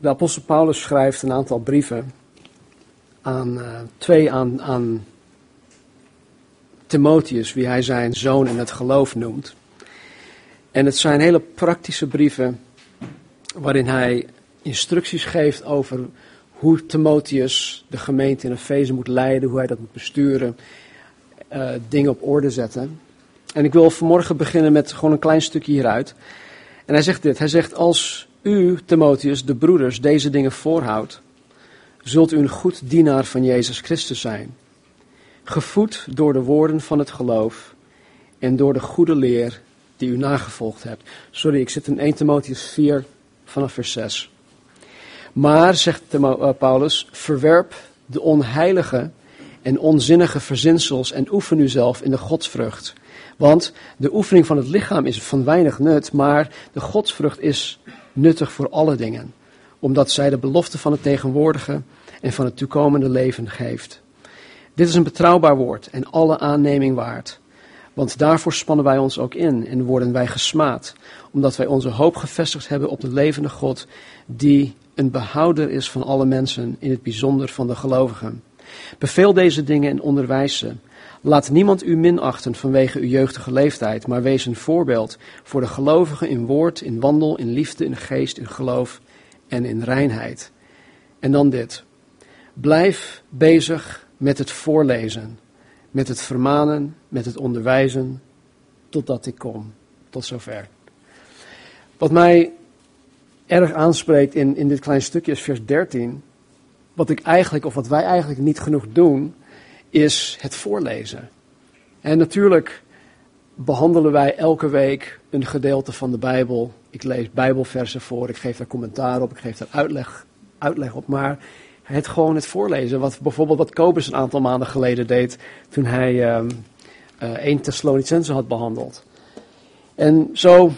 de apostel Paulus schrijft een aantal brieven aan uh, twee aan, aan Timotheus, wie hij zijn zoon in het geloof noemt. En het zijn hele praktische brieven waarin hij instructies geeft over hoe Timotheus de gemeente in Efeze moet leiden, hoe hij dat moet besturen, uh, dingen op orde zetten. En ik wil vanmorgen beginnen met gewoon een klein stukje hieruit. En hij zegt dit, hij zegt als u, Timotheus, de broeders, deze dingen voorhoudt, zult u een goed dienaar van Jezus Christus zijn. Gevoed door de woorden van het geloof en door de goede leer die u nagevolgd hebt. Sorry, ik zit in 1 Timotheus 4 vanaf vers 6. Maar, zegt eh, Paulus, verwerp de onheilige en onzinnige verzinsels en oefen u zelf in de godsvrucht. Want de oefening van het lichaam is van weinig nut, maar de godsvrucht is nuttig voor alle dingen, omdat zij de belofte van het tegenwoordige en van het toekomende leven geeft. Dit is een betrouwbaar woord en alle aanneming waard. Want daarvoor spannen wij ons ook in en worden wij gesmaad, omdat wij onze hoop gevestigd hebben op de levende God, die een behouder is van alle mensen, in het bijzonder van de gelovigen. Beveel deze dingen en onderwijs ze. Laat niemand u minachten vanwege uw jeugdige leeftijd, maar wees een voorbeeld voor de gelovigen in woord, in wandel, in liefde, in geest, in geloof en in reinheid. En dan dit. Blijf bezig met het voorlezen, met het vermanen, met het onderwijzen, totdat ik kom. Tot zover. Wat mij erg aanspreekt in, in dit kleine stukje is vers 13. Wat ik eigenlijk, of wat wij eigenlijk niet genoeg doen, is het voorlezen. En natuurlijk behandelen wij elke week een gedeelte van de Bijbel. Ik lees Bijbelversen voor, ik geef daar commentaar op, ik geef daar uitleg, uitleg op. Maar het gewoon het voorlezen, wat bijvoorbeeld wat Kobus een aantal maanden geleden deed toen hij um, uh, 1 Thessalonicense had behandeld. En zo,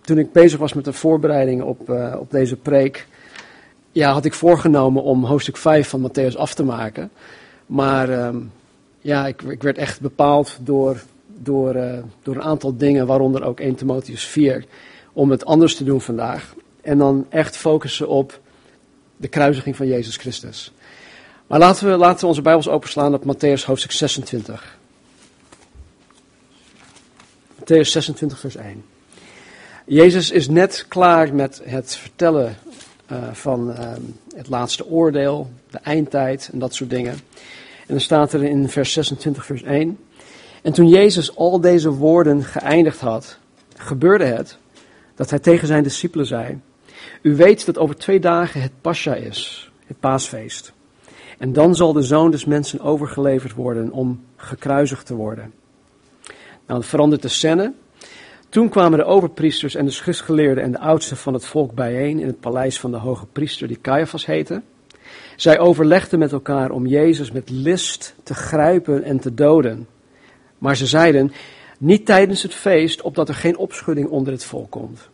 toen ik bezig was met de voorbereiding op, uh, op deze preek, ja, had ik voorgenomen om hoofdstuk 5 van Matthäus af te maken. Maar um, ja, ik, ik, werd echt bepaald door, door, uh, door een aantal dingen, waaronder ook 1 Timotheus 4, om het anders te doen vandaag. En dan echt focussen op de kruisiging van Jezus Christus. Maar laten we, laten we onze Bijbels openslaan op Matthäus hoofdstuk 26. Matthäus 26, vers 1. Jezus is net klaar met het vertellen uh, van uh, het laatste oordeel, de eindtijd en dat soort dingen. En dan staat er in vers 26, vers 1. En toen Jezus al deze woorden geëindigd had, gebeurde het dat hij tegen zijn discipelen zei: U weet dat over twee dagen het Pascha is, het paasfeest. En dan zal de zoon des mensen overgeleverd worden om gekruisigd te worden. Nou, het verandert de scène. Toen kwamen de overpriesters en de schriftgeleerden en de oudsten van het volk bijeen in het paleis van de hoge priester die Caiaphas heette. Zij overlegden met elkaar om Jezus met list te grijpen en te doden. Maar ze zeiden, niet tijdens het feest, opdat er geen opschudding onder het volk komt.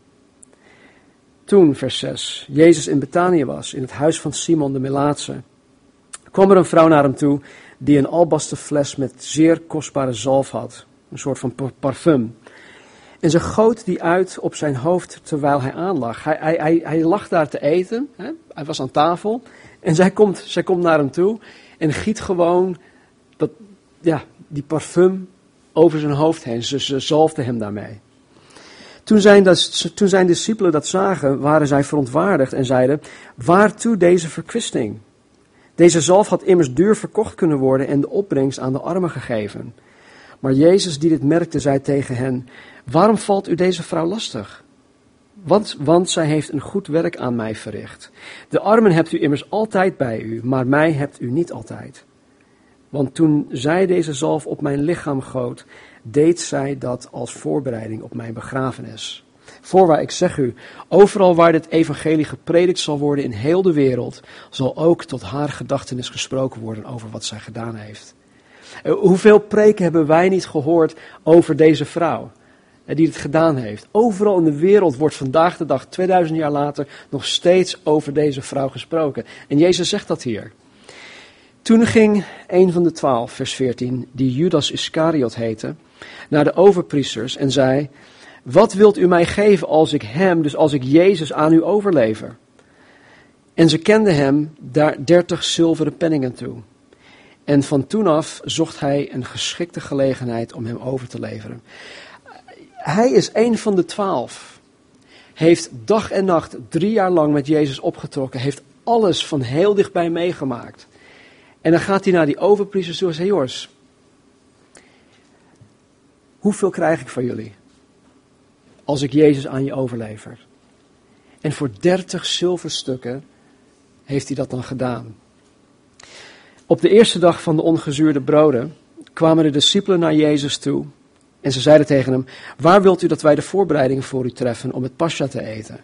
Toen, vers 6, Jezus in Betanië was, in het huis van Simon de Melaatse, kwam er een vrouw naar hem toe die een albasten fles met zeer kostbare zalf had, een soort van parfum. En ze goot die uit op zijn hoofd terwijl hij aanlag. Hij, hij, hij, hij lag daar te eten, hè? hij was aan tafel. En zij komt, zij komt naar hem toe en giet gewoon dat, ja, die parfum over zijn hoofd heen. Ze, ze zalfde hem daarmee. Toen zijn, dat, toen zijn discipelen dat zagen, waren zij verontwaardigd en zeiden: Waartoe deze verkwisting? Deze zalf had immers duur verkocht kunnen worden en de opbrengst aan de armen gegeven. Maar Jezus, die dit merkte, zei tegen hen: Waarom valt u deze vrouw lastig? Want, want zij heeft een goed werk aan mij verricht. De armen hebt u immers altijd bij u, maar mij hebt u niet altijd. Want toen zij deze zalf op mijn lichaam goot, deed zij dat als voorbereiding op mijn begrafenis. Voorwaar, ik zeg u, overal waar dit evangelie gepredikt zal worden in heel de wereld, zal ook tot haar gedachtenis gesproken worden over wat zij gedaan heeft. Eh, hoeveel preken hebben wij niet gehoord over deze vrouw? Die het gedaan heeft. Overal in de wereld wordt vandaag de dag, 2000 jaar later, nog steeds over deze vrouw gesproken. En Jezus zegt dat hier. Toen ging een van de twaalf, vers 14, die Judas Iscariot heette, naar de overpriesters en zei: Wat wilt u mij geven als ik hem, dus als ik Jezus aan u overlever? En ze kenden hem daar dertig zilveren penningen toe. En van toen af zocht hij een geschikte gelegenheid om hem over te leveren. Hij is een van de twaalf. Heeft dag en nacht drie jaar lang met Jezus opgetrokken. Heeft alles van heel dichtbij meegemaakt. En dan gaat hij naar die overpriesters toe en zegt: Joris, hoeveel krijg ik van jullie? Als ik Jezus aan je overlever. En voor dertig zilverstukken heeft hij dat dan gedaan. Op de eerste dag van de ongezuurde broden kwamen de discipelen naar Jezus toe. En ze zeiden tegen hem: Waar wilt u dat wij de voorbereiding voor u treffen om het pascha te eten?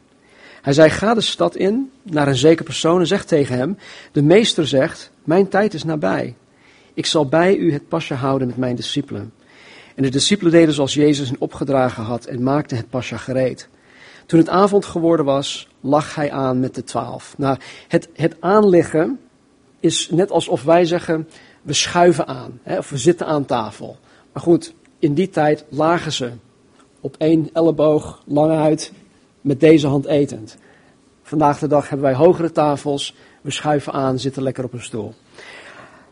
Hij zei: Ga de stad in naar een zeker persoon en zeg tegen hem: De meester zegt: Mijn tijd is nabij. Ik zal bij u het pascha houden met mijn discipelen. En de discipelen deden zoals Jezus hen opgedragen had en maakten het pascha gereed. Toen het avond geworden was, lag hij aan met de twaalf. Nou, het, het aanliggen is net alsof wij zeggen, we schuiven aan, hè, of we zitten aan tafel. Maar goed, in die tijd lagen ze op één elleboog lang uit met deze hand etend. Vandaag de dag hebben wij hogere tafels, we schuiven aan, zitten lekker op een stoel.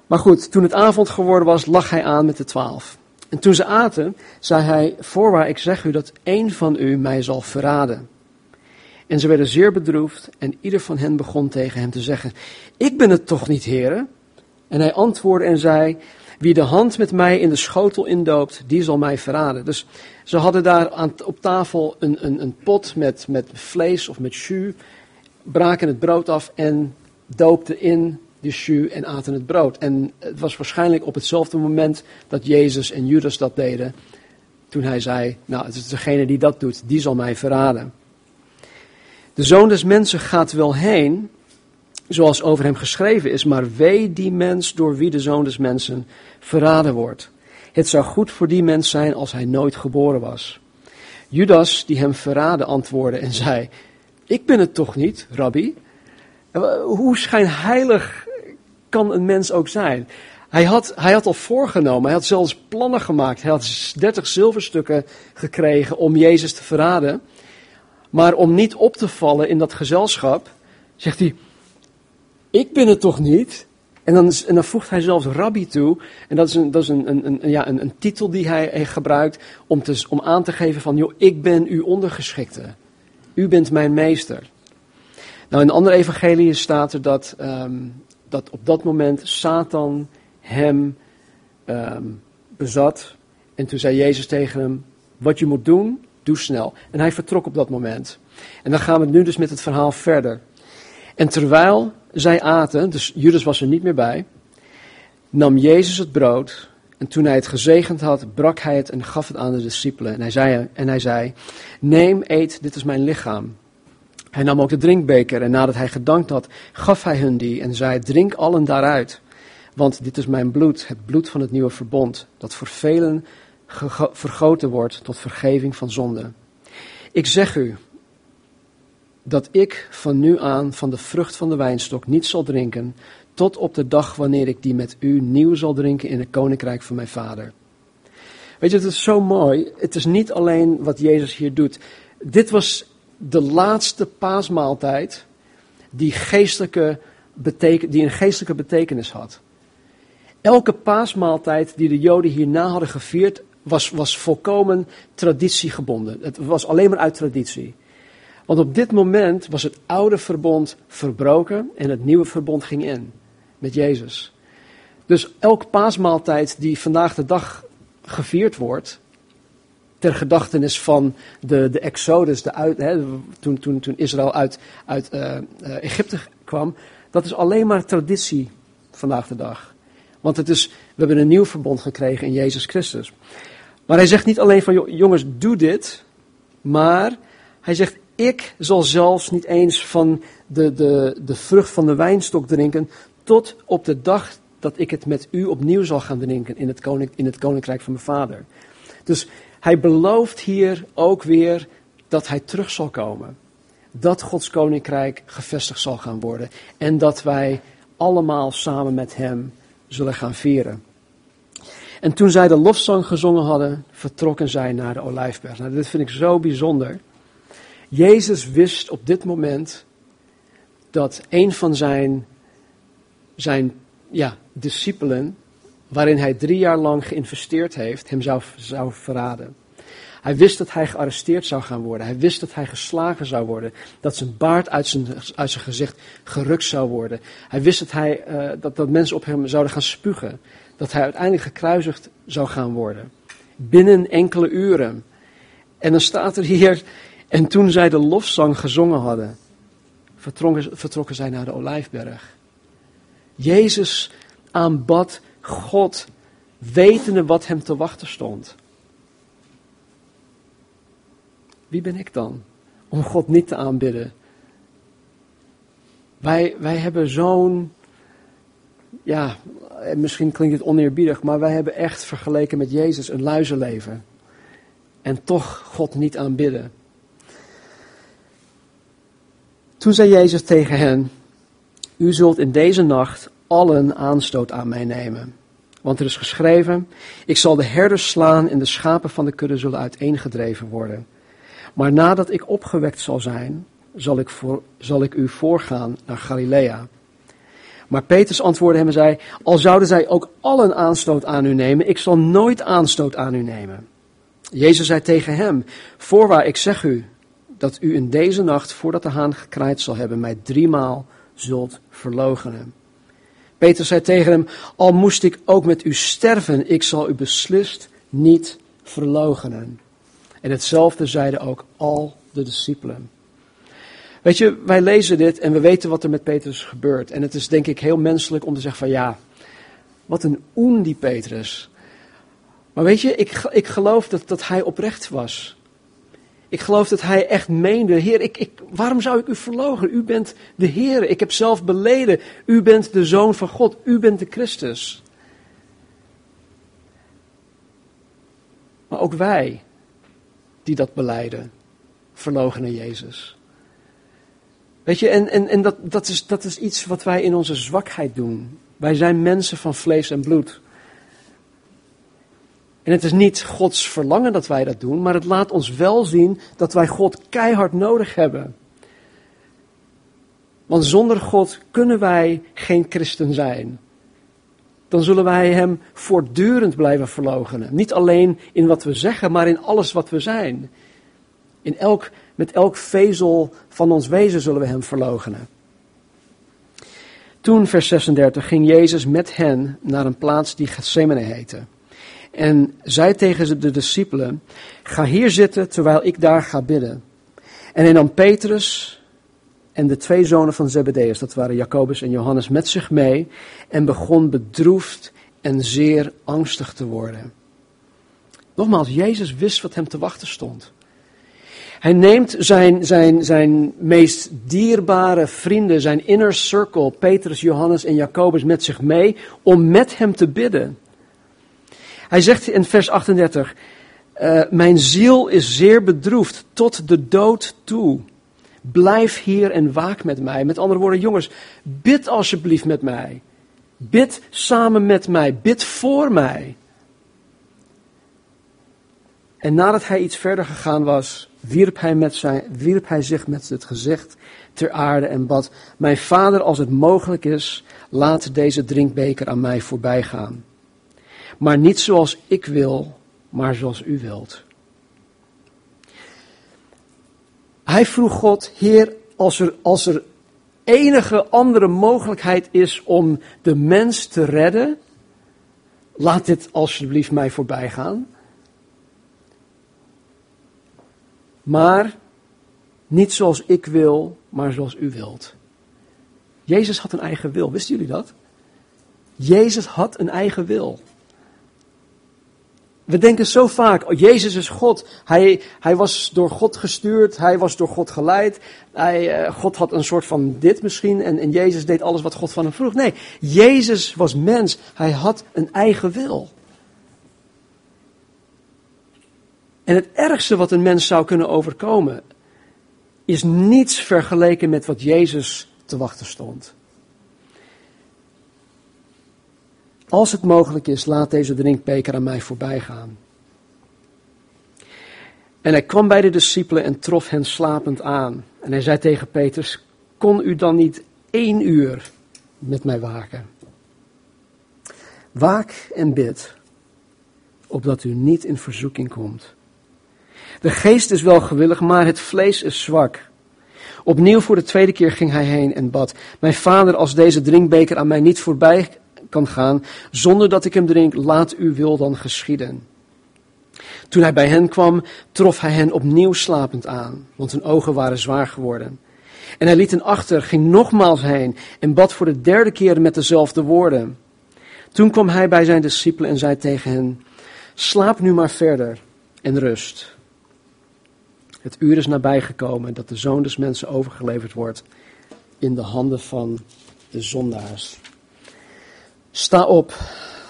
Maar goed, toen het avond geworden was, lag hij aan met de twaalf. En toen ze aten, zei hij, voorwaar ik zeg u dat één van u mij zal verraden. En ze werden zeer bedroefd en ieder van hen begon tegen hem te zeggen, ik ben het toch niet, heren? En hij antwoordde en zei, wie de hand met mij in de schotel indoopt, die zal mij verraden. Dus ze hadden daar aan, op tafel een, een, een pot met, met vlees of met jus, braken het brood af en doopten in de jus en aten het brood. En het was waarschijnlijk op hetzelfde moment dat Jezus en Judas dat deden, toen hij zei, nou het is degene die dat doet, die zal mij verraden. De zoon des mensen gaat wel heen, zoals over hem geschreven is, maar wee die mens door wie de zoon des mensen verraden wordt. Het zou goed voor die mens zijn als hij nooit geboren was. Judas, die hem verraden, antwoordde en zei: Ik ben het toch niet, rabbi? Hoe schijnheilig kan een mens ook zijn? Hij had, hij had al voorgenomen, hij had zelfs plannen gemaakt. Hij had dertig zilverstukken gekregen om Jezus te verraden. Maar om niet op te vallen in dat gezelschap, zegt hij: Ik ben het toch niet? En dan, dan voegt hij zelfs rabbi toe. En dat is een, dat is een, een, een ja, een, titel die hij gebruikt om, te, om aan te geven van, joh, ik ben uw ondergeschikte. U bent mijn meester. Nou, in andere evangelie staat er dat, um, dat op dat moment Satan hem um, bezat. En toen zei Jezus tegen hem, wat je moet doen, doe snel. En hij vertrok op dat moment. En dan gaan we nu dus met het verhaal verder. En terwijl zij aten, dus Judas was er niet meer bij, nam Jezus het brood. En toen hij het gezegend had, brak hij het en gaf het aan de discipelen. En hij zei, en hij zei neem, eet, dit is mijn lichaam. Hij nam ook de drinkbeker en nadat hij gedankt had, gaf hij hun die en zei, drink allen daaruit. Want dit is mijn bloed, het bloed van het nieuwe verbond, dat voor velen vergoten wordt tot vergeving van zonde. Ik zeg u dat ik van nu aan van de vrucht van de wijnstok niet zal drinken, tot op de dag wanneer ik die met u nieuw zal drinken in het koninkrijk van mijn vader. Weet je, het is zo mooi. Het is niet alleen wat Jezus hier doet. Dit was de laatste paasmaaltijd die, geestelijke beteken, die een geestelijke betekenis had. Elke paasmaaltijd die de Joden hierna hadden gevierd, was, was volkomen traditiegebonden. Het was alleen maar uit traditie. Want op dit moment was het oude verbond verbroken en het nieuwe verbond ging in met Jezus. Dus elke paasmaaltijd die vandaag de dag gevierd wordt, ter gedachtenis van de, de Exodus, de uit, hè, toen, toen, toen Israël uit, uit uh, uh, Egypte kwam, dat is alleen maar traditie vandaag de dag. Want het is, we hebben een nieuw verbond gekregen in Jezus Christus. Maar hij zegt niet alleen van jongens, doe dit. Maar hij zegt, ik zal zelfs niet eens van de, de, de vrucht van de wijnstok drinken. Tot op de dag dat ik het met u opnieuw zal gaan drinken in het, koning, in het koninkrijk van mijn vader. Dus hij belooft hier ook weer dat hij terug zal komen. Dat Gods koninkrijk gevestigd zal gaan worden. En dat wij allemaal samen met hem zullen gaan vieren. En toen zij de lofzang gezongen hadden, vertrokken zij naar de olijfberg. Nou, dit vind ik zo bijzonder. Jezus wist op dit moment dat een van zijn, zijn ja, discipelen, waarin hij drie jaar lang geïnvesteerd heeft, hem zou, verraden. Hij wist dat hij gearresteerd zou gaan worden. Hij wist dat hij geslagen zou worden. Dat zijn baard uit zijn, uit zijn gezicht gerukt zou worden. Hij wist dat, hij, uh, dat, dat mensen op hem zouden gaan spugen. Dat hij uiteindelijk gekruisigd zou gaan worden. Binnen enkele uren. En dan staat er hier. En toen zij de lofzang gezongen hadden, vertrokken, zij naar de olijfberg. Jezus aanbad God, wetende wat hem te wachten stond. Wie ben ik dan om God niet te aanbidden? Wij, wij hebben zo'n, ja, misschien klinkt het oneerbiedig, maar wij hebben echt vergeleken met Jezus een luizenleven. En toch God niet aanbidden. Toen zei Jezus tegen hen: U zult in deze nacht allen aanstoot aan mij nemen. Want er is geschreven: Ik zal de herders slaan en de schapen van de kudde zullen uiteengedreven worden. Maar nadat ik opgewekt zal zijn, zal ik, voor, zal ik u voorgaan naar Galilea. Maar Petrus antwoordde hem en zei: Al zouden zij ook allen aanstoot aan u nemen, ik zal nooit aanstoot aan u nemen. Jezus zei tegen hem: Voorwaar, ik zeg u dat u in deze nacht, voordat de haan gekraaid zal hebben, mij driemaal zult verloochenen. Petrus zei tegen hem: Al moest ik ook met u sterven, ik zal u beslist niet verloochenen. En hetzelfde zeiden ook al de discipelen. Weet je, wij lezen dit en we weten wat er met Petrus gebeurt. En het is denk ik heel menselijk om te zeggen van ja, wat een oen die Petrus. Maar weet je, ik, ik geloof dat, dat hij oprecht was. Ik geloof dat hij echt meende, Heer, ik, ik, waarom zou ik u verlogen? U bent de Heer, ik heb zelf beleden. U bent de Zoon van God, u bent de Christus. Maar ook wij, die dat beleiden, verloochenen Jezus. Weet je, en, en, en dat, dat, is, dat is iets wat wij in onze zwakheid doen. Wij zijn mensen van vlees en bloed. En het is niet Gods verlangen dat wij dat doen, maar het laat ons wel zien dat wij God keihard nodig hebben. Want zonder God kunnen wij geen christen zijn. Dan zullen wij Hem voortdurend blijven verloochenen. Niet alleen in wat we zeggen, maar in alles wat we zijn. In elk, met elk vezel van ons wezen zullen we Hem verloochenen. Toen, vers 36, ging Jezus met hen naar een plaats die Gethsemane heette. En zei tegen de discipelen: Ga hier zitten terwijl ik daar ga bidden. En hij nam Petrus en de twee zonen van Zebedeus, dat waren Jacobus en Johannes, met zich mee en begon bedroefd en zeer angstig te worden. Nogmaals, Jezus wist wat hem te wachten stond. Hij neemt zijn, zijn, zijn meest dierbare vrienden, zijn inner circle, Petrus, Johannes en Jacobus, met zich mee om met hem te bidden. Hij zegt in vers 38, uh, mijn ziel is zeer bedroefd tot de dood toe. Blijf hier en waak met mij. Met andere woorden, jongens, bid alsjeblieft met mij. Bid samen met mij. Bid voor mij. En nadat hij iets verder gegaan was, wierp hij, met zijn, wierp hij zich met het gezicht ter aarde en bad: Mijn vader, als het mogelijk is, laat deze drinkbeker aan mij voorbij gaan. Maar niet zoals ik wil, maar zoals u wilt. Hij vroeg God, Heer, als er, als er enige andere mogelijkheid is om de mens te redden, laat dit alsjeblieft mij voorbij gaan. Maar niet zoals ik wil, maar zoals u wilt. Jezus had een eigen wil, wisten jullie dat? Jezus had een eigen wil. We denken zo vaak, oh, Jezus is God. Hij, hij was door God gestuurd, hij was door God geleid. Hij, uh, God had een soort van dit misschien en, en Jezus deed alles wat God van hem vroeg. Nee, Jezus was mens, hij had een eigen wil. En het ergste wat een mens zou kunnen overkomen, is niets vergeleken met wat Jezus te wachten stond. Als het mogelijk is, laat deze drinkbeker aan mij voorbij gaan. En hij kwam bij de discipelen en trof hen slapend aan. En hij zei tegen Petrus, kon u dan niet één uur met mij waken? Waak en bid, opdat u niet in verzoeking komt. De geest is wel gewillig, maar het vlees is zwak. Opnieuw voor de tweede keer ging hij heen en bad. Mijn vader, als deze drinkbeker aan mij niet voorbij kan gaan, zonder dat ik hem drink, laat uw wil dan geschieden. Toen hij bij hen kwam, trof hij hen opnieuw slapend aan, want hun ogen waren zwaar geworden. En hij liet hen achter, ging nogmaals heen en bad voor de derde keer met dezelfde woorden. Toen kwam hij bij zijn discipelen en zei tegen hen, slaap nu maar verder en rust. Het uur is nabijgekomen dat de zoon des mensen overgeleverd wordt in de handen van de zondaars. Sta op,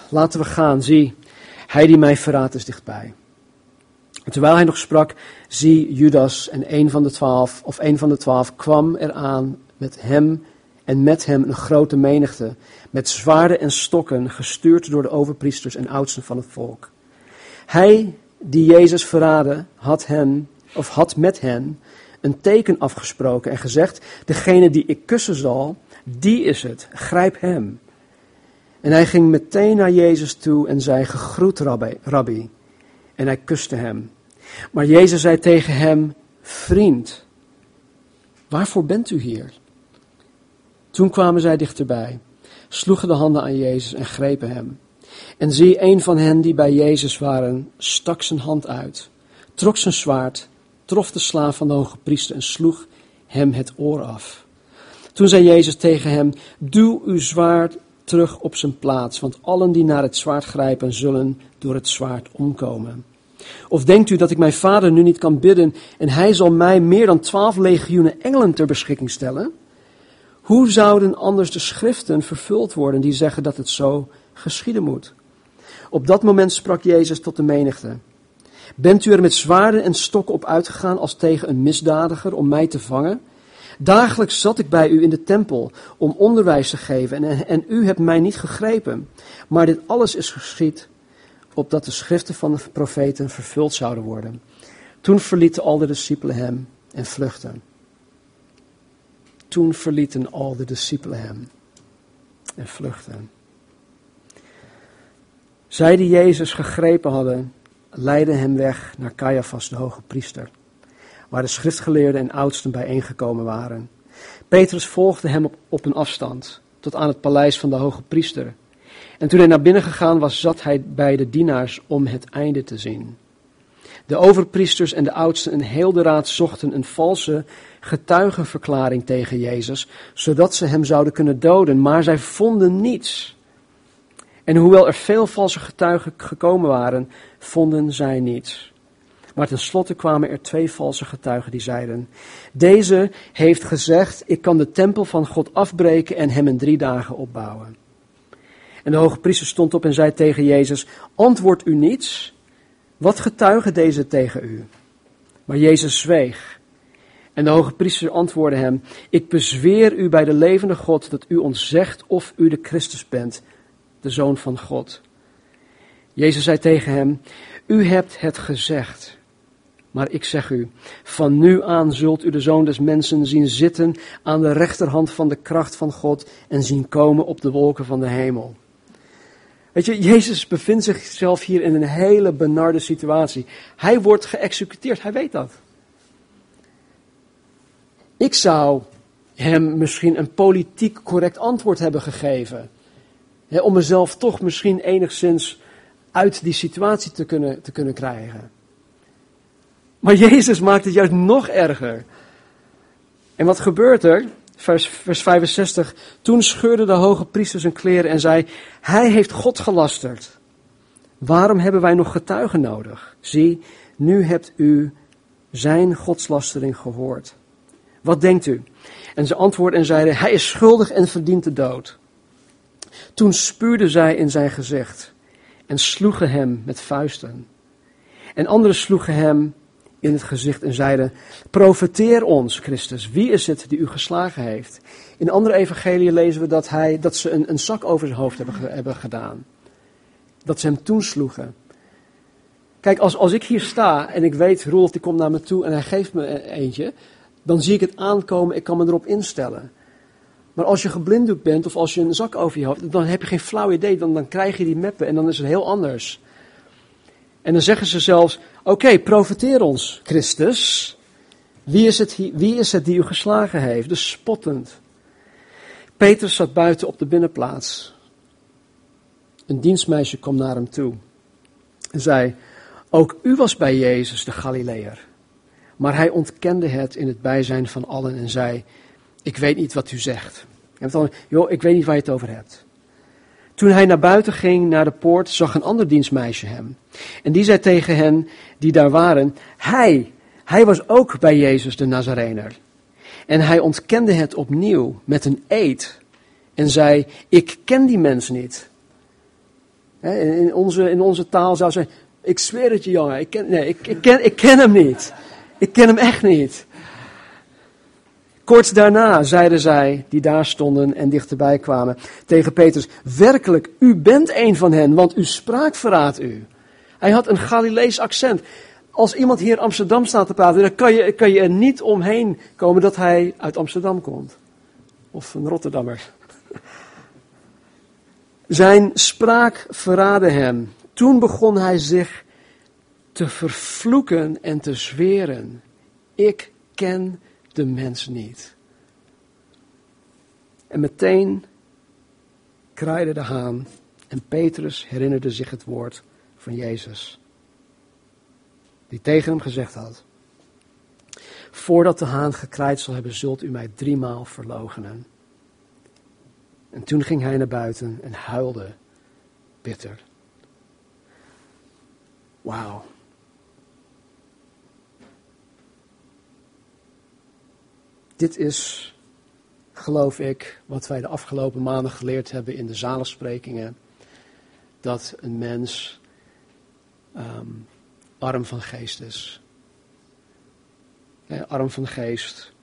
laten we gaan, zie, hij die mij verraadt is dichtbij. Terwijl hij nog sprak, zie Judas en een van de twaalf, of een van de twaalf, kwam eraan met hem en met hem een grote menigte, met zwaarden en stokken, gestuurd door de overpriesters en oudsten van het volk. Hij die Jezus verraadde, had hen of had met hen een teken afgesproken en gezegd: Degene die ik kussen zal, die is het, grijp hem. En hij ging meteen naar Jezus toe en zei: Gegroet, rabbi. rabbi. En hij kuste hem. Maar Jezus zei tegen hem: Vriend, waarvoor bent u hier? Toen kwamen zij dichterbij, sloegen de handen aan Jezus en grepen hem. En zie, een van hen die bij Jezus waren, stak zijn hand uit, trok zijn zwaard trof de slaaf van de hoge priester en sloeg hem het oor af. Toen zei Jezus tegen hem, duw uw zwaard terug op zijn plaats, want allen die naar het zwaard grijpen zullen door het zwaard omkomen. Of denkt u dat ik mijn vader nu niet kan bidden en hij zal mij meer dan twaalf legioenen engelen ter beschikking stellen? Hoe zouden anders de schriften vervuld worden die zeggen dat het zo geschieden moet? Op dat moment sprak Jezus tot de menigte. Bent u er met zwaarden en stokken op uitgegaan als tegen een misdadiger om mij te vangen? Dagelijks zat ik bij u in de tempel om onderwijs te geven en, en u hebt mij niet gegrepen. Maar dit alles is geschied opdat de schriften van de profeten vervuld zouden worden. Toen verlieten al de discipelen hem en vluchtten. Toen verlieten al de discipelen hem en vluchtten. Zij die Jezus gegrepen hadden, leidde hem weg naar Caiaphas, de hoge priester, waar de schriftgeleerden en oudsten bijeengekomen waren. Petrus volgde hem op, op een afstand, tot aan het paleis van de hoge priester. En toen hij naar binnen gegaan was, zat hij bij de dienaars om het einde te zien. De overpriesters en de oudsten en heel de raad zochten een valse getuigenverklaring tegen Jezus, zodat ze hem zouden kunnen doden, maar zij vonden niets. En hoewel er veel valse getuigen gekomen waren, vonden zij niets. Maar tenslotte kwamen er twee valse getuigen die zeiden: Deze heeft gezegd: Ik kan de tempel van God afbreken en hem in drie dagen opbouwen. En de hoge priester stond op en zei tegen Jezus: Antwoord u niets? Wat getuigen deze tegen u? Maar Jezus zweeg. En de hoge priester antwoordde hem: Ik bezweer u bij de levende God dat u ons zegt of u de Christus bent, de Zoon van God. Jezus zei tegen hem, u hebt het gezegd. Maar ik zeg u, van nu aan zult u de Zoon des Mensen zien zitten aan de rechterhand van de kracht van God en zien komen op de wolken van de hemel. Weet je, Jezus bevindt zichzelf hier in een hele benarde situatie. Hij wordt geëxecuteerd, hij weet dat. Ik zou hem misschien een politiek correct antwoord hebben gegeven om mezelf toch misschien enigszins uit die situatie te kunnen, te kunnen krijgen. Maar Jezus maakt het juist nog erger. En wat gebeurt er? Vers, vers 65. Toen scheurde de hoge priester zijn kleren en zei: Hij heeft God gelasterd. Waarom hebben wij nog getuigen nodig? Zie, nu hebt u zijn godslastering gehoord. Wat denkt u? En ze antwoordden en zeiden: Hij is schuldig en verdient de dood. Toen spuurden zij in zijn gezicht en sloegen hem met vuisten. En anderen sloegen hem in het gezicht en zeiden: Profeteer ons, Christus, wie is het die u geslagen heeft? In andere evangeliën lezen we dat, hij, dat ze een, een zak over zijn hoofd hebben, hebben gedaan. Dat ze hem toen sloegen. Kijk, als, als ik hier sta en ik weet, Roelof die komt naar me toe en hij geeft me eentje, dan zie ik het aankomen, ik kan me erop instellen. Maar als je geblinddoekt bent of als je een zak over je hoofd, dan heb je geen flauw idee, dan, dan krijg je die meppen en dan is het heel anders. En dan zeggen ze zelfs, oké, profiteer ons, Christus. Wie is, het, wie is het die u geslagen heeft? Dus spottend. Petrus zat buiten op de binnenplaats. Een dienstmeisje kwam naar hem toe en zei, ook u was bij Jezus de Galileër. Maar hij ontkende het in het bijzijn van allen en zei, ik weet niet wat u zegt. Dan, joh, ik weet niet waar je het over hebt. Toen hij naar buiten ging, naar de poort, zag een ander dienstmeisje hem. En die zei tegen hen die daar waren, hij, hij was ook bij Jezus de Nazarener. En hij ontkende het opnieuw met een eed. En zei, ik ken die mens niet. In onze, in onze taal zou ze ik zweer het je jongen, ik ken, nee, ik, ik, ken, ik ken hem niet. Ik ken hem echt niet. Kort daarna zeiden zij, die daar stonden en dichterbij kwamen, tegen Petrus, werkelijk, u bent een van hen, want uw spraak verraadt u. Hij had een Galilees accent. Als iemand hier in Amsterdam staat te praten, dan kan je, kan je er niet omheen komen dat hij uit Amsterdam komt. Of een Rotterdammer. Zijn spraak verraadde hem. Toen begon hij zich te vervloeken en te zweren. Ik ken de mens niet. En meteen kraaide de haan en Petrus herinnerde zich het woord van Jezus. Die tegen hem gezegd had, voordat de haan gekraaid zal hebben, zult u mij driemaal verloochenen. En toen ging hij naar buiten en huilde bitter. Wauw. Dit is, geloof ik, wat wij de afgelopen maanden geleerd hebben in de zalensprekingen. Dat een mens um, arm van geest is. Arm van geest.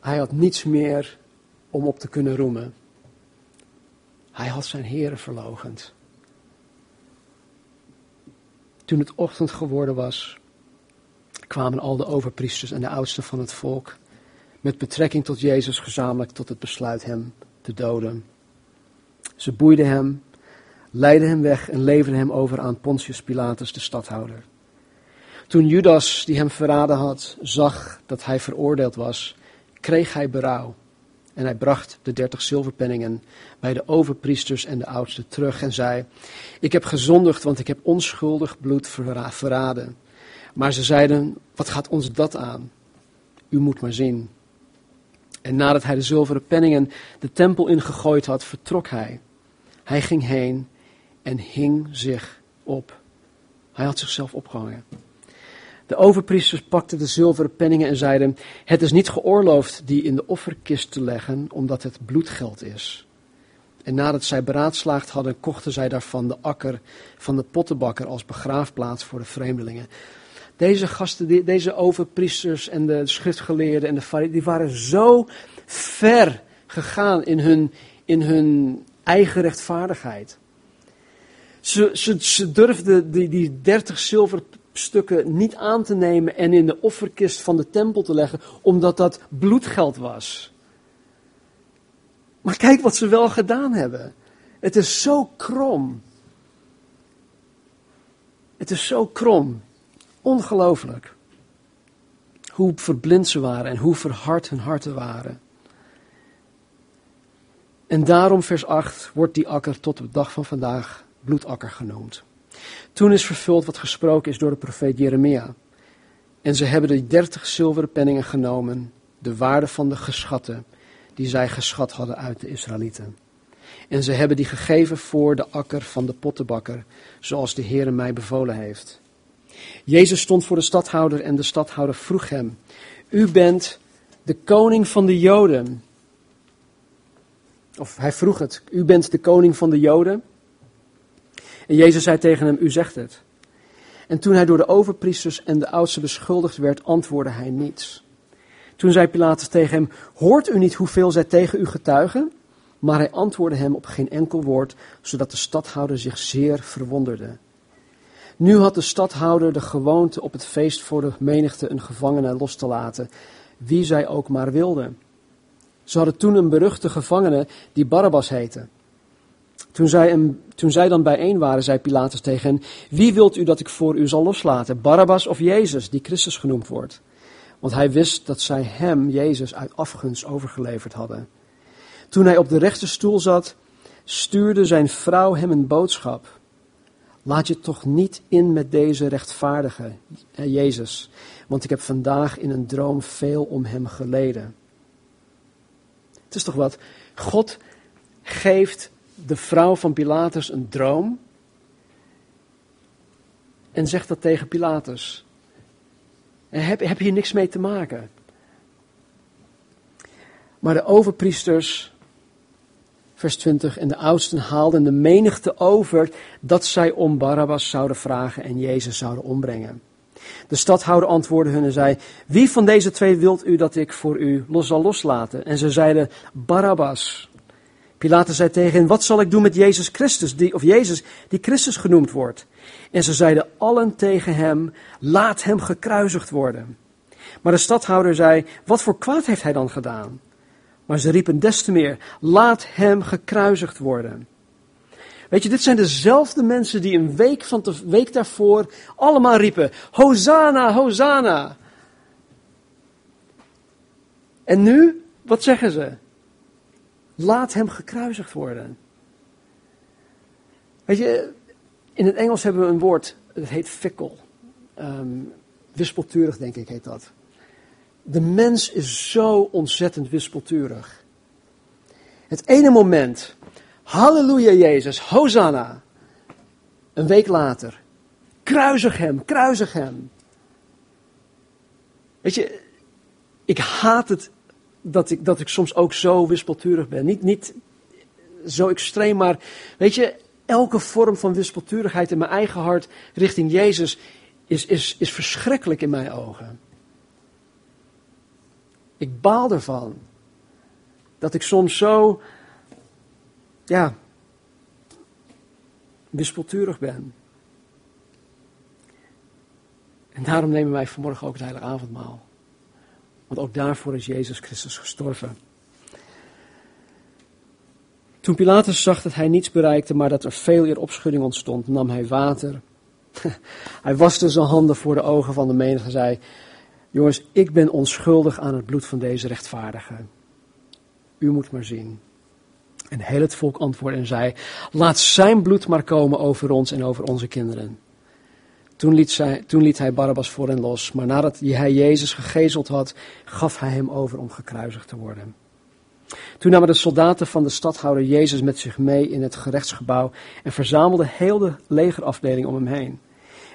Hij had niets meer om op te kunnen roemen. Hij had zijn heren verlogend. Toen het ochtend geworden was, kwamen al de overpriesters en de oudsten van het volk met betrekking tot Jezus gezamenlijk tot het besluit hem te doden. Ze boeiden hem, leidden hem weg en leverden hem over aan Pontius Pilatus, de stadhouder. Toen Judas, die hem verraden had, zag dat hij veroordeeld was, kreeg hij berouw. En hij bracht de dertig zilverpenningen bij de overpriesters en de oudsten terug en zei: Ik heb gezondigd, want ik heb onschuldig bloed verraden. Maar ze zeiden: Wat gaat ons dat aan? U moet maar zien. En nadat hij de zilveren penningen de tempel ingegooid had, vertrok hij. Hij ging heen en hing zich op. Hij had zichzelf opgehangen. De overpriesters pakten de zilveren penningen en zeiden: Het is niet geoorloofd die in de offerkist te leggen, omdat het bloedgeld is. En nadat zij beraadslaagd hadden, kochten zij daarvan de akker van de pottenbakker als begraafplaats voor de vreemdelingen. Deze gasten, deze overpriesters en de schriftgeleerden en de die waren zo ver gegaan in hun, in hun eigen rechtvaardigheid. Ze, ze, ze durfden die, die dertig zilverstukken niet aan te nemen en in de offerkist van de tempel te leggen, omdat dat bloedgeld was. Maar kijk wat ze wel gedaan hebben. Het is zo krom. Het is zo krom. Ongelooflijk. Hoe verblind ze waren en hoe verhard hun harten waren. En daarom, vers 8, wordt die akker tot de dag van vandaag bloedakker genoemd. Toen is vervuld wat gesproken is door de profeet Jeremia. En ze hebben de dertig zilveren penningen genomen, de waarde van de geschatten, die zij geschat hadden uit de Israëlieten. En ze hebben die gegeven voor de akker van de pottenbakker, zoals de Heere mij bevolen heeft. Jezus stond voor de stadhouder en de stadhouder vroeg hem, U bent de koning van de Joden. Of hij vroeg het, U bent de koning van de Joden. En Jezus zei tegen hem, U zegt het. En toen hij door de overpriesters en de oudsten beschuldigd werd, antwoordde hij niets. Toen zei Pilatus tegen hem, hoort u niet hoeveel zij tegen u getuigen? Maar hij antwoordde hem op geen enkel woord, zodat de stadhouder zich zeer verwonderde. Nu had de stadhouder de gewoonte op het feest voor de menigte een gevangene los te laten, wie zij ook maar wilden. Ze hadden toen een beruchte gevangene die Barabbas heette. Toen zij, toen zij dan bijeen waren, zei Pilatus tegen hen: Wie wilt u dat ik voor u zal loslaten, Barabbas of Jezus, die Christus genoemd wordt? Want hij wist dat zij hem, Jezus, uit afgunst overgeleverd hadden. Toen hij op de rechterstoel zat, stuurde zijn vrouw hem een boodschap. Laat je toch niet in met deze rechtvaardige, Jezus, want ik heb vandaag in een droom veel om hem geleden. Het is toch wat? God geeft de vrouw van Pilatus een droom en zegt dat tegen Pilatus. Heb, heb hier niks mee te maken. Maar de overpriesters, vers 20, en de oudsten haalden de menigte over dat zij om Barabbas zouden vragen en Jezus zouden ombrengen. De stadhouder antwoordde hun en zei, wie van deze twee wilt u dat ik voor u los zal loslaten? En ze zeiden, Barabbas. Pilatus zei tegen hen, wat zal ik doen met Jezus Christus, die, of Jezus die Christus genoemd wordt? En ze zeiden allen tegen hem, laat hem gekruisigd worden. Maar de stadhouder zei, wat voor kwaad heeft hij dan gedaan? Maar ze riepen des te meer, laat hem gekruisigd worden. Weet je, dit zijn dezelfde mensen die een week van de week daarvoor allemaal riepen, Hosanna, Hosanna. En nu, wat zeggen ze? Laat hem gekruisigd worden. Weet je, in het Engels hebben we een woord, het heet fickle. Um, wispelturig, denk ik, heet dat. De mens is zo ontzettend wispelturig. Het ene moment, halleluja Jezus, Hosanna. Een week later, kruisig hem, kruisig hem. Weet je, ik haat het dat ik, dat ik soms ook zo wispelturig ben. Niet, niet zo extreem, maar weet je, elke vorm van wispelturigheid in mijn eigen hart richting Jezus is, is, is verschrikkelijk in mijn ogen. Ik baal ervan dat ik soms zo, ja, wispelturig ben. En daarom nemen wij vanmorgen ook het heilige avondmaal. Want ook daarvoor is Jezus Christus gestorven. Toen Pilatus zag dat hij niets bereikte, maar dat er veel eer opschudding ontstond, nam hij water. hij waste zijn handen voor de ogen van de menigte en zei: Jongens, ik ben onschuldig aan het bloed van deze rechtvaardige. U moet maar zien. En heel het volk antwoordde en zei: Laat zijn bloed maar komen over ons en over onze kinderen. Toen liet, zij, toen liet hij Barabbas voor hen los, maar nadat hij Jezus gegezeld had, gaf hij hem over om gekruisigd te worden. Toen namen de soldaten van de stadhouder Jezus met zich mee in het gerechtsgebouw en verzamelden heel de legerafdeling om hem heen.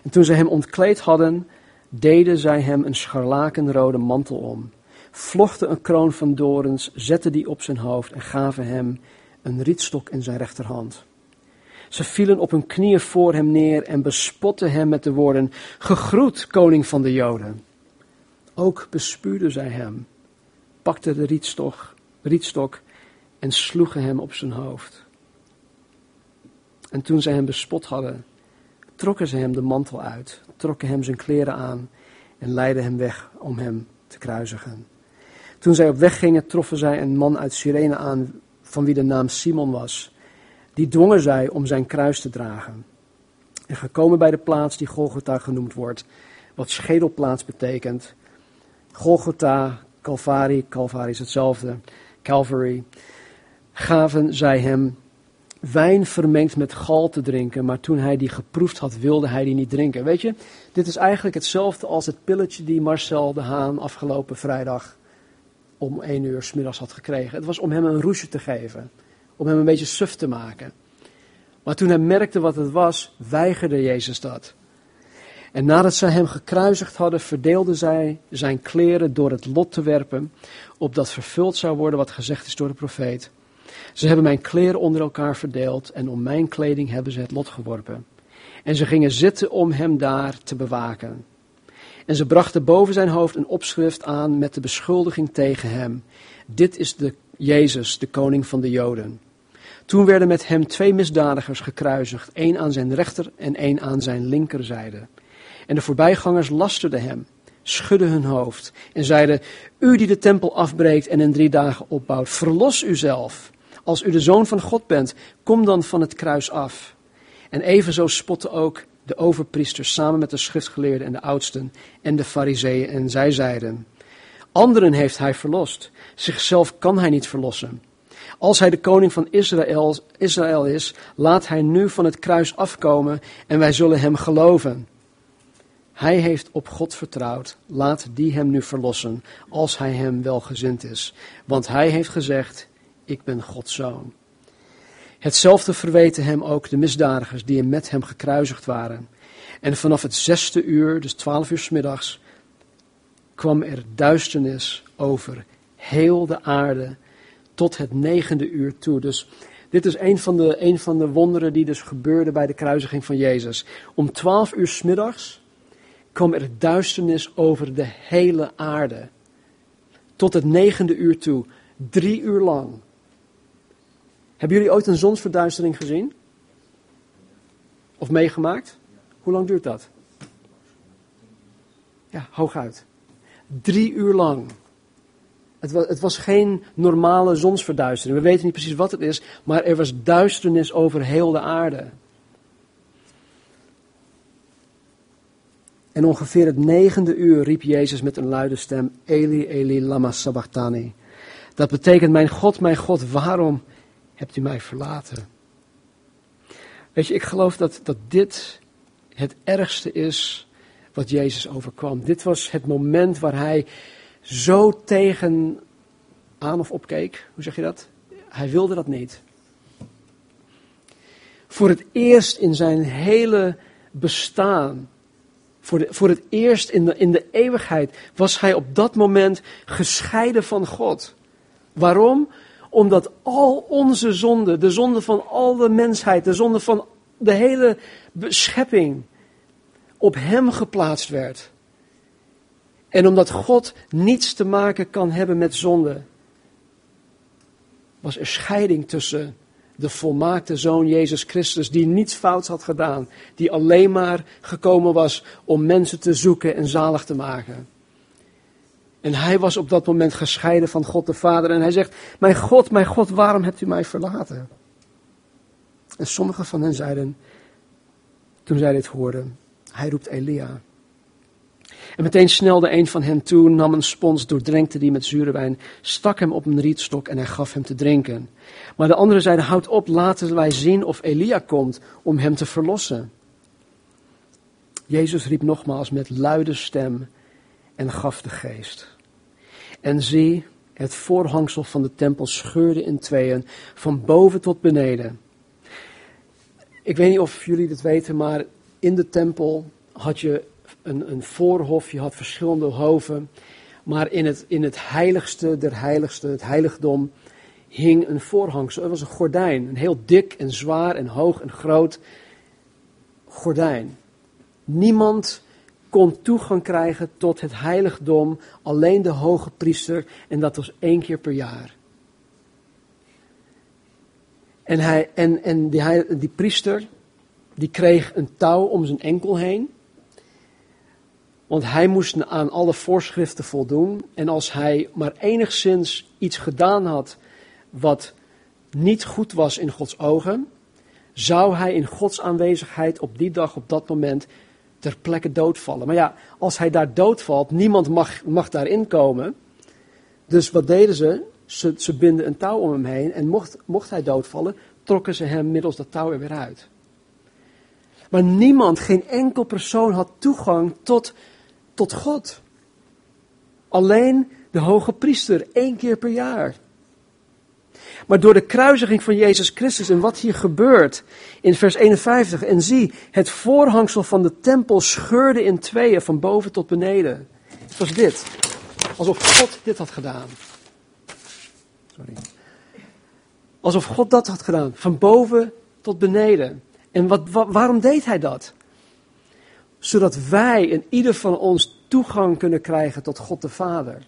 En toen ze hem ontkleed hadden, deden zij hem een scharlakenrode mantel om, vlochten een kroon van dorens, zetten die op zijn hoofd en gaven hem een rietstok in zijn rechterhand. Ze vielen op hun knieën voor hem neer en bespotten hem met de woorden: Gegroet, koning van de Joden. Ook bespuurden zij hem, pakten de rietstok, rietstok en sloegen hem op zijn hoofd. En toen zij hem bespot hadden, trokken ze hem de mantel uit, trokken hem zijn kleren aan en leidden hem weg om hem te kruisigen. Toen zij op weg gingen, troffen zij een man uit Cyrene aan, van wie de naam Simon was die dwongen zij om zijn kruis te dragen. En gekomen bij de plaats die Golgotha genoemd wordt, wat schedelplaats betekent. Golgotha, Calvary, Calvary is hetzelfde, Calvary, gaven zij hem wijn vermengd met gal te drinken, maar toen hij die geproefd had, wilde hij die niet drinken. Weet je, dit is eigenlijk hetzelfde als het pilletje die Marcel de Haan afgelopen vrijdag om één uur s middags had gekregen. Het was om hem een roesje te geven om hem een beetje suf te maken. Maar toen hij merkte wat het was, weigerde Jezus dat. En nadat zij hem gekruisigd hadden, verdeelden zij zijn kleren door het lot te werpen, opdat vervuld zou worden wat gezegd is door de profeet. Ze hebben mijn kleren onder elkaar verdeeld en om mijn kleding hebben ze het lot geworpen. En ze gingen zitten om hem daar te bewaken. En ze brachten boven zijn hoofd een opschrift aan met de beschuldiging tegen hem. Dit is de Jezus, de koning van de Joden. Toen werden met hem twee misdadigers gekruisigd, één aan zijn rechter en één aan zijn linkerzijde. En de voorbijgangers lasterden hem, schudden hun hoofd en zeiden, u die de tempel afbreekt en in drie dagen opbouwt, verlos uzelf. Als u de zoon van God bent, kom dan van het kruis af. En evenzo spotten ook de overpriesters samen met de schriftgeleerden en de oudsten en de fariseeën en zij zeiden, anderen heeft hij verlost, zichzelf kan hij niet verlossen. Als hij de koning van Israël, Israël is, laat hij nu van het kruis afkomen en wij zullen hem geloven. Hij heeft op God vertrouwd, laat die hem nu verlossen, als hij hem welgezind is. Want hij heeft gezegd, ik ben Gods zoon. Hetzelfde verweten hem ook de misdadigers die met hem gekruisigd waren. En vanaf het zesde uur, dus twaalf uur s middags, kwam er duisternis over heel de aarde tot het negende uur toe. Dus dit is een van de, een van de wonderen die dus gebeurde bij de kruisiging van Jezus. Om twaalf uur s middags kwam er duisternis over de hele aarde. Tot het negende uur toe. Drie uur lang. Hebben jullie ooit een zonsverduistering gezien? Of meegemaakt? Hoe lang duurt dat? Ja, hooguit. Drie uur lang. Het was, het was, geen normale zonsverduistering. We weten niet precies wat het is, maar er was duisternis over heel de aarde. En ongeveer het negende uur riep Jezus met een luide stem: Eli, Eli, lama sabachthani. Dat betekent: Mijn God, mijn God, waarom hebt u mij verlaten? Weet je, ik geloof dat, dat dit het ergste is wat Jezus overkwam. Dit was het moment waar hij zo tegen aan of opkeek. Hoe zeg je dat? Hij wilde dat niet. Voor het eerst in zijn hele bestaan, voor, de, voor het eerst in de, in de eeuwigheid, was hij op dat moment gescheiden van God. Waarom? Omdat al onze zonden, de zonde van al de mensheid, de zonde van de hele schepping, op hem geplaatst werd. En omdat God niets te maken kan hebben met zonde, was er scheiding tussen de volmaakte zoon Jezus Christus, die niets fouts had gedaan, die alleen maar gekomen was om mensen te zoeken en zalig te maken. En hij was op dat moment gescheiden van God de Vader en hij zegt, mijn God, mijn God, waarom hebt u mij verlaten? En sommigen van hen zeiden, toen zij dit hoorden, hij roept Elia. En meteen snelde een van hen toe, nam een spons, doordrenkte die met zure wijn, stak hem op een rietstok en hij gaf hem te drinken. Maar de anderen zeiden, houd op, laten wij zien of Elia komt om hem te verlossen. Jezus riep nogmaals met luide stem en gaf de geest. En zie, het voorhangsel van de tempel scheurde in tweeën, van boven tot beneden. Ik weet niet of jullie dit weten, maar in de tempel had je een, een voorhof, je had verschillende hoven. Maar in het, in het heiligste der heiligste, het heiligdom, hing een voorhangsel. Het was een gordijn, een heel dik en zwaar en hoog en groot gordijn. Niemand kon toegang krijgen tot het heiligdom, alleen de hoge priester, en dat was één keer per jaar. En, hij, en, en die, die priester, die kreeg een touw om zijn enkel heen. Want hij moest aan alle voorschriften voldoen. En als hij maar enigszins iets gedaan had wat niet goed was in Gods ogen, zou hij in Gods aanwezigheid op die dag, op dat moment, ter plekke doodvallen. Maar ja, als hij daar doodvalt, niemand mag, mag daarin komen. Dus wat deden ze? ze? Ze binden een touw om hem heen en mocht, mocht hij doodvallen, trokken ze hem middels dat touw er weer uit. Maar niemand, geen enkel persoon had toegang tot tot God. Alleen de hoge priester, één keer per jaar. Maar door de kruisiging van Jezus Christus en wat hier gebeurt in vers 51. En zie, het voorhangsel van de tempel scheurde in tweeën van boven tot beneden. Het was dit. Alsof God dit had gedaan. Sorry. Alsof God dat had gedaan. Van boven tot beneden. En wat, waarom deed hij dat? zodat wij en ieder van ons toegang kunnen krijgen tot God de Vader.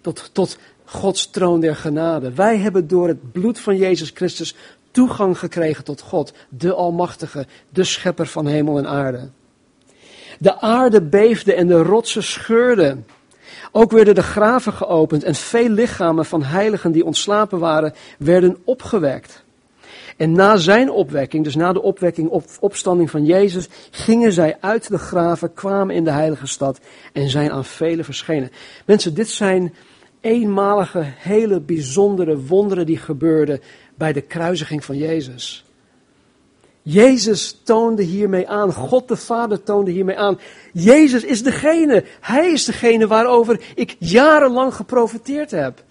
tot, tot Gods troon der genade. Wij hebben door het bloed van Jezus Christus toegang gekregen tot God, de Almachtige, de Schepper van hemel en aarde. De aarde beefde en de rotsen scheurden. Ook werden de graven geopend en veel lichamen van heiligen die ontslapen waren, werden opgewekt. En na zijn opwekking, dus na de opwekking, op, opstanding van Jezus, gingen zij uit de graven, kwamen in de heilige stad en zijn aan velen verschenen. Mensen, dit zijn eenmalige, hele bijzondere wonderen die gebeurden bij de kruisiging van Jezus. Jezus toonde hiermee aan, God de Vader toonde hiermee aan. Jezus is degene, Hij is degene waarover ik jarenlang geprofiteerd heb.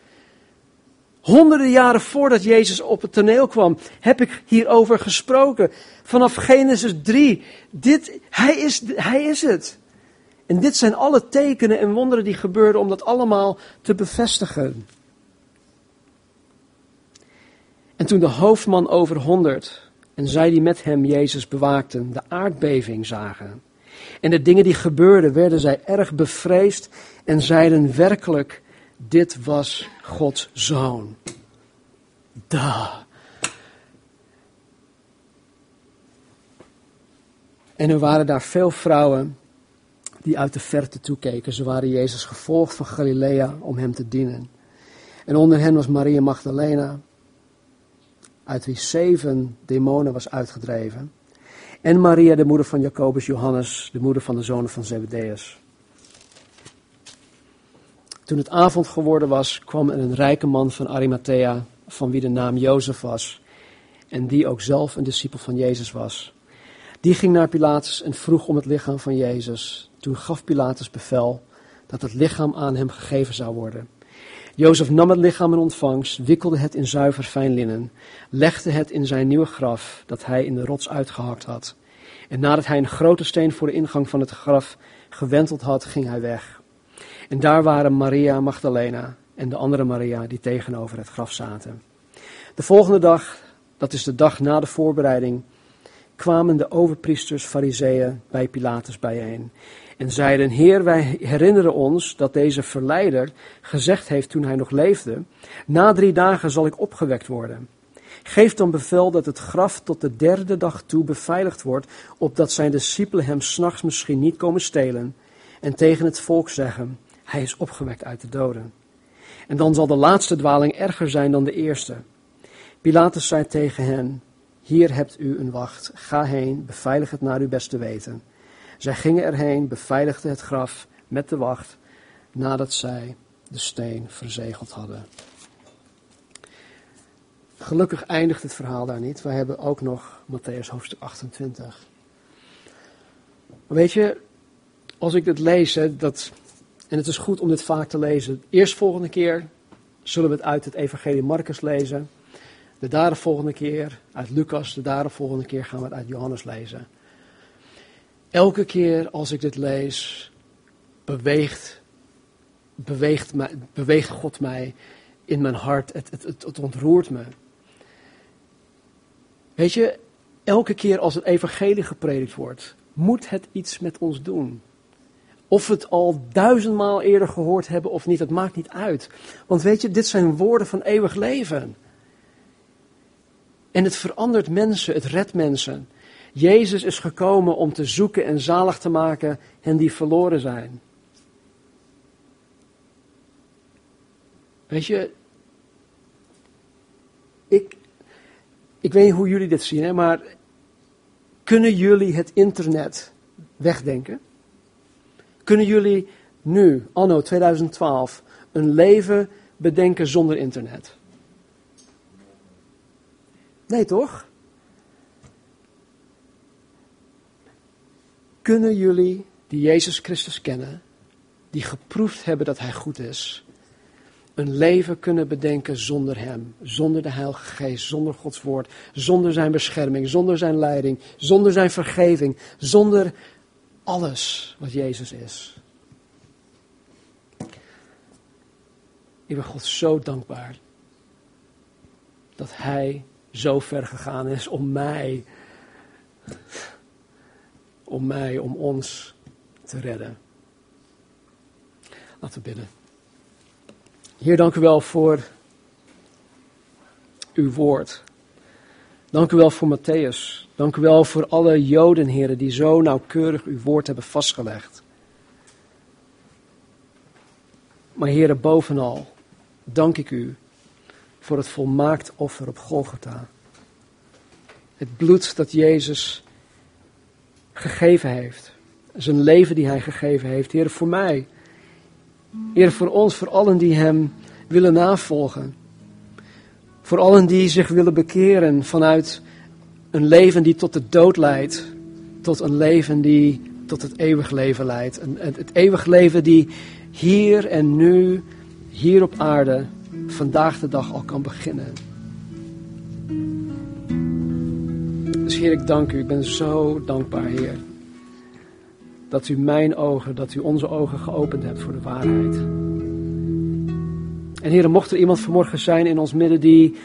Honderden jaren voordat Jezus op het toneel kwam, heb ik hierover gesproken. Vanaf Genesis 3. Dit, hij, is, hij is het. En dit zijn alle tekenen en wonderen die gebeurden om dat allemaal te bevestigen. En toen de hoofdman over honderd en zij die met hem Jezus bewaakten, de aardbeving zagen. En de dingen die gebeurden, werden zij erg bevreesd en zeiden werkelijk, dit was Gods zoon. Da. En er waren daar veel vrouwen die uit de verte toekeken. Ze waren Jezus gevolgd van Galilea om hem te dienen. En onder hen was Maria Magdalena, uit wie zeven demonen was uitgedreven. En Maria, de moeder van Jacobus Johannes, de moeder van de zonen van Zebedeus. Toen het avond geworden was, kwam er een rijke man van Arimathea, van wie de naam Jozef was, en die ook zelf een discipel van Jezus was. Die ging naar Pilatus en vroeg om het lichaam van Jezus. Toen gaf Pilatus bevel dat het lichaam aan hem gegeven zou worden. Jozef nam het lichaam in ontvangst, wikkelde het in zuiver fijn linnen, legde het in zijn nieuwe graf dat hij in de rots uitgehakt had. En nadat hij een grote steen voor de ingang van het graf gewenteld had, ging hij weg. En daar waren Maria Magdalena en de andere Maria die tegenover het graf zaten. De volgende dag, dat is de dag na de voorbereiding, kwamen de overpriesters, fariseeën bij Pilatus bijeen en zeiden, Heer, wij herinneren ons dat deze verleider gezegd heeft toen hij nog leefde, na drie dagen zal ik opgewekt worden. Geef dan bevel dat het graf tot de derde dag toe beveiligd wordt, opdat zijn discipelen hem s'nachts misschien niet komen stelen en tegen het volk zeggen, hij is opgewekt uit de doden. En dan zal de laatste dwaling erger zijn dan de eerste. Pilatus zei tegen hen, hier hebt u een wacht, ga heen, beveilig het naar uw beste weten. Zij gingen erheen, beveiligden het graf met de wacht, nadat zij de steen verzegeld hadden. Gelukkig eindigt het verhaal daar niet. Wij hebben ook nog Matthäus hoofdstuk 28. Maar weet je, als ik dit lees, dat, en het is goed om dit vaak te lezen. Eerst volgende keer zullen we het uit het Evangelie Marcus lezen. De daarvolgende volgende keer uit Lucas. De daarvolgende volgende keer gaan we het uit Johannes lezen. Elke keer als ik dit lees, beweegt, beweegt, beweegt God mij in mijn hart. Het, het, het, ontroert me. Weet je, elke keer als het evangelie gepredikt wordt, moet het iets met ons doen. Of we het al duizendmaal eerder gehoord hebben of niet, het maakt niet uit. Want weet je, dit zijn woorden van eeuwig leven. En het verandert mensen, het redt mensen. Jezus is gekomen om te zoeken en zalig te maken hen die verloren zijn. Weet je, ik, ik weet niet hoe jullie dit zien, hè, maar kunnen jullie het internet wegdenken? Kunnen jullie nu, anno 2012, een leven bedenken zonder internet? Nee, toch? Kunnen jullie die Jezus Christus kennen, die geproefd hebben dat Hij goed is, een leven kunnen bedenken zonder Hem, zonder de Heilige Geest, zonder Gods Woord, zonder Zijn bescherming, zonder Zijn leiding, zonder Zijn vergeving, zonder alles wat Jezus is? Ik ben God zo dankbaar dat Hij zo ver gegaan is om mij om mij, om ons te redden. Laten we bidden. Heer, dank u wel voor uw woord. Dank u wel voor Matthäus. Dank u wel voor alle Joden, heren, die zo nauwkeurig uw woord hebben vastgelegd. Maar heren, bovenal dank ik u voor het volmaakt offer op Golgotha. Het bloed dat Jezus gegeven heeft. Zijn leven die hij gegeven heeft. Heer, voor mij. Heer, voor ons, voor allen die hem willen navolgen. Voor allen die zich willen bekeren vanuit een leven die tot de dood leidt. Tot een leven die tot het eeuwig leven leidt. Het, het eeuwig leven die hier en nu, hier op aarde, vandaag de dag al kan beginnen. Dus Heer, ik dank u. Ik ben zo dankbaar, Heer. Dat u mijn ogen, dat u onze ogen geopend hebt voor de waarheid. En Heer, mocht er iemand vanmorgen zijn in ons midden die,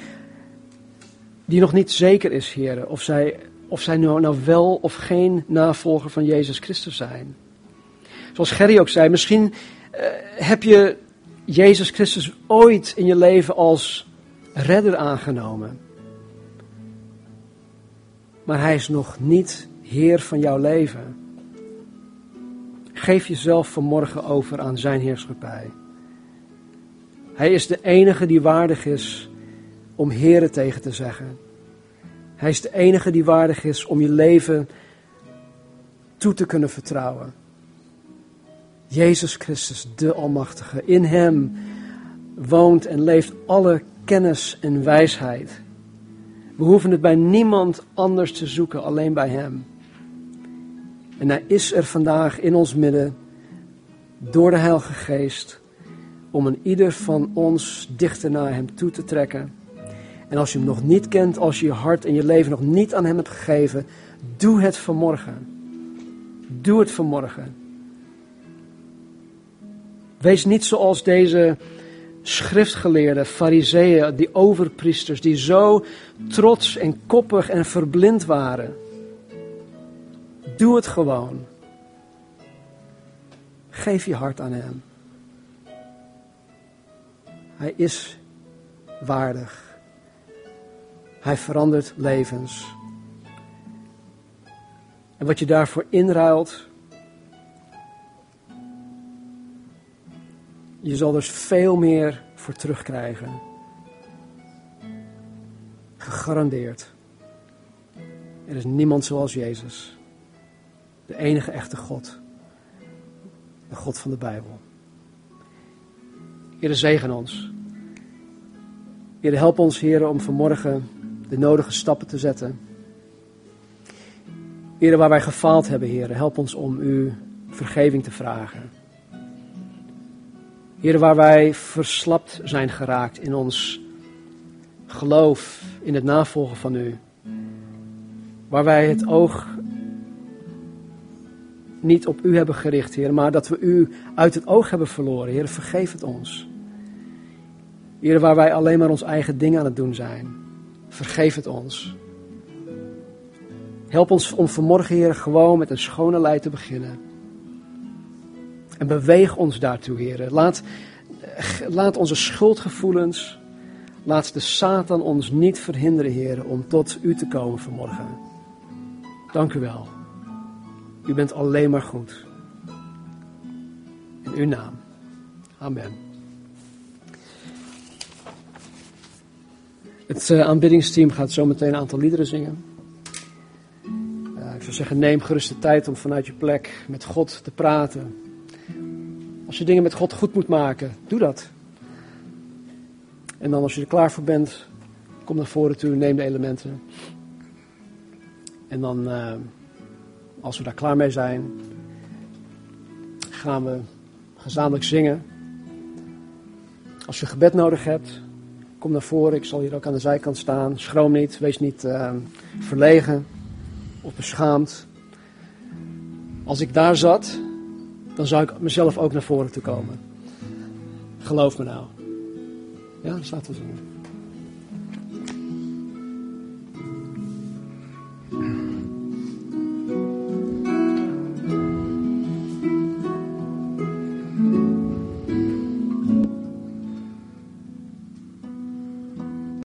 die nog niet zeker is, Heer, of zij, of zij nou, nou wel of geen navolger van Jezus Christus zijn. Zoals Gerry ook zei, misschien uh, heb je Jezus Christus ooit in je leven als redder aangenomen. Maar hij is nog niet Heer van jouw leven. Geef jezelf vanmorgen over aan zijn heerschappij. Hij is de enige die waardig is om Heeren tegen te zeggen. Hij is de enige die waardig is om je leven toe te kunnen vertrouwen. Jezus Christus, de Almachtige. In Hem woont en leeft alle kennis en wijsheid. We hoeven het bij niemand anders te zoeken, alleen bij Hem. En Hij is er vandaag in ons midden, door de Heilige Geest, om een ieder van ons dichter naar Hem toe te trekken. En als je Hem nog niet kent, als je je hart en je leven nog niet aan Hem hebt gegeven, doe het vanmorgen. Doe het vanmorgen. Wees niet zoals deze schriftgeleerden, fariseeën, die overpriesters, die zo trots en koppig en verblind waren. Doe het gewoon. Geef je hart aan Hem. Hij is waardig. Hij verandert levens. En wat je daarvoor inruilt, Je zal dus veel meer voor terugkrijgen. Gegarandeerd. Er is niemand zoals Jezus. De enige echte God. De God van de Bijbel. Heer, zegen ons. Heer, help ons, Heer, om vanmorgen de nodige stappen te zetten. Heer, waar wij gefaald hebben, Heer, help ons om u vergeving te vragen. Heer, waar wij verslapt zijn geraakt in ons geloof, in het navolgen van U. Waar wij het oog niet op U hebben gericht, Heer, maar dat we U uit het oog hebben verloren. Heer, vergeef het ons. Heer, waar wij alleen maar ons eigen ding aan het doen zijn. Vergeef het ons. Help ons om vanmorgen, Heer, gewoon met een schone lei te beginnen. En beweeg ons daartoe, Heer. Laat, laat onze schuldgevoelens, laat de Satan ons niet verhinderen, Heer, om tot U te komen vanmorgen. Dank u wel. U bent alleen maar goed. In uw naam. Amen. Het uh, aanbiddingsteam gaat zo meteen een aantal liederen zingen. Uh, ik zou zeggen, neem gerust de tijd om vanuit je plek met God te praten. Als je dingen met God goed moet maken, doe dat. En dan als je er klaar voor bent, kom naar voren toe, neem de elementen. En dan, uh, als we daar klaar mee zijn, gaan we gezamenlijk zingen. Als je gebed nodig hebt, kom naar voren. Ik zal hier ook aan de zijkant staan. Schroom niet, wees niet uh, verlegen of beschaamd. Als ik daar zat, dan zou ik mezelf ook naar voren toe komen. Geloof me nou. Ja, staat er zo.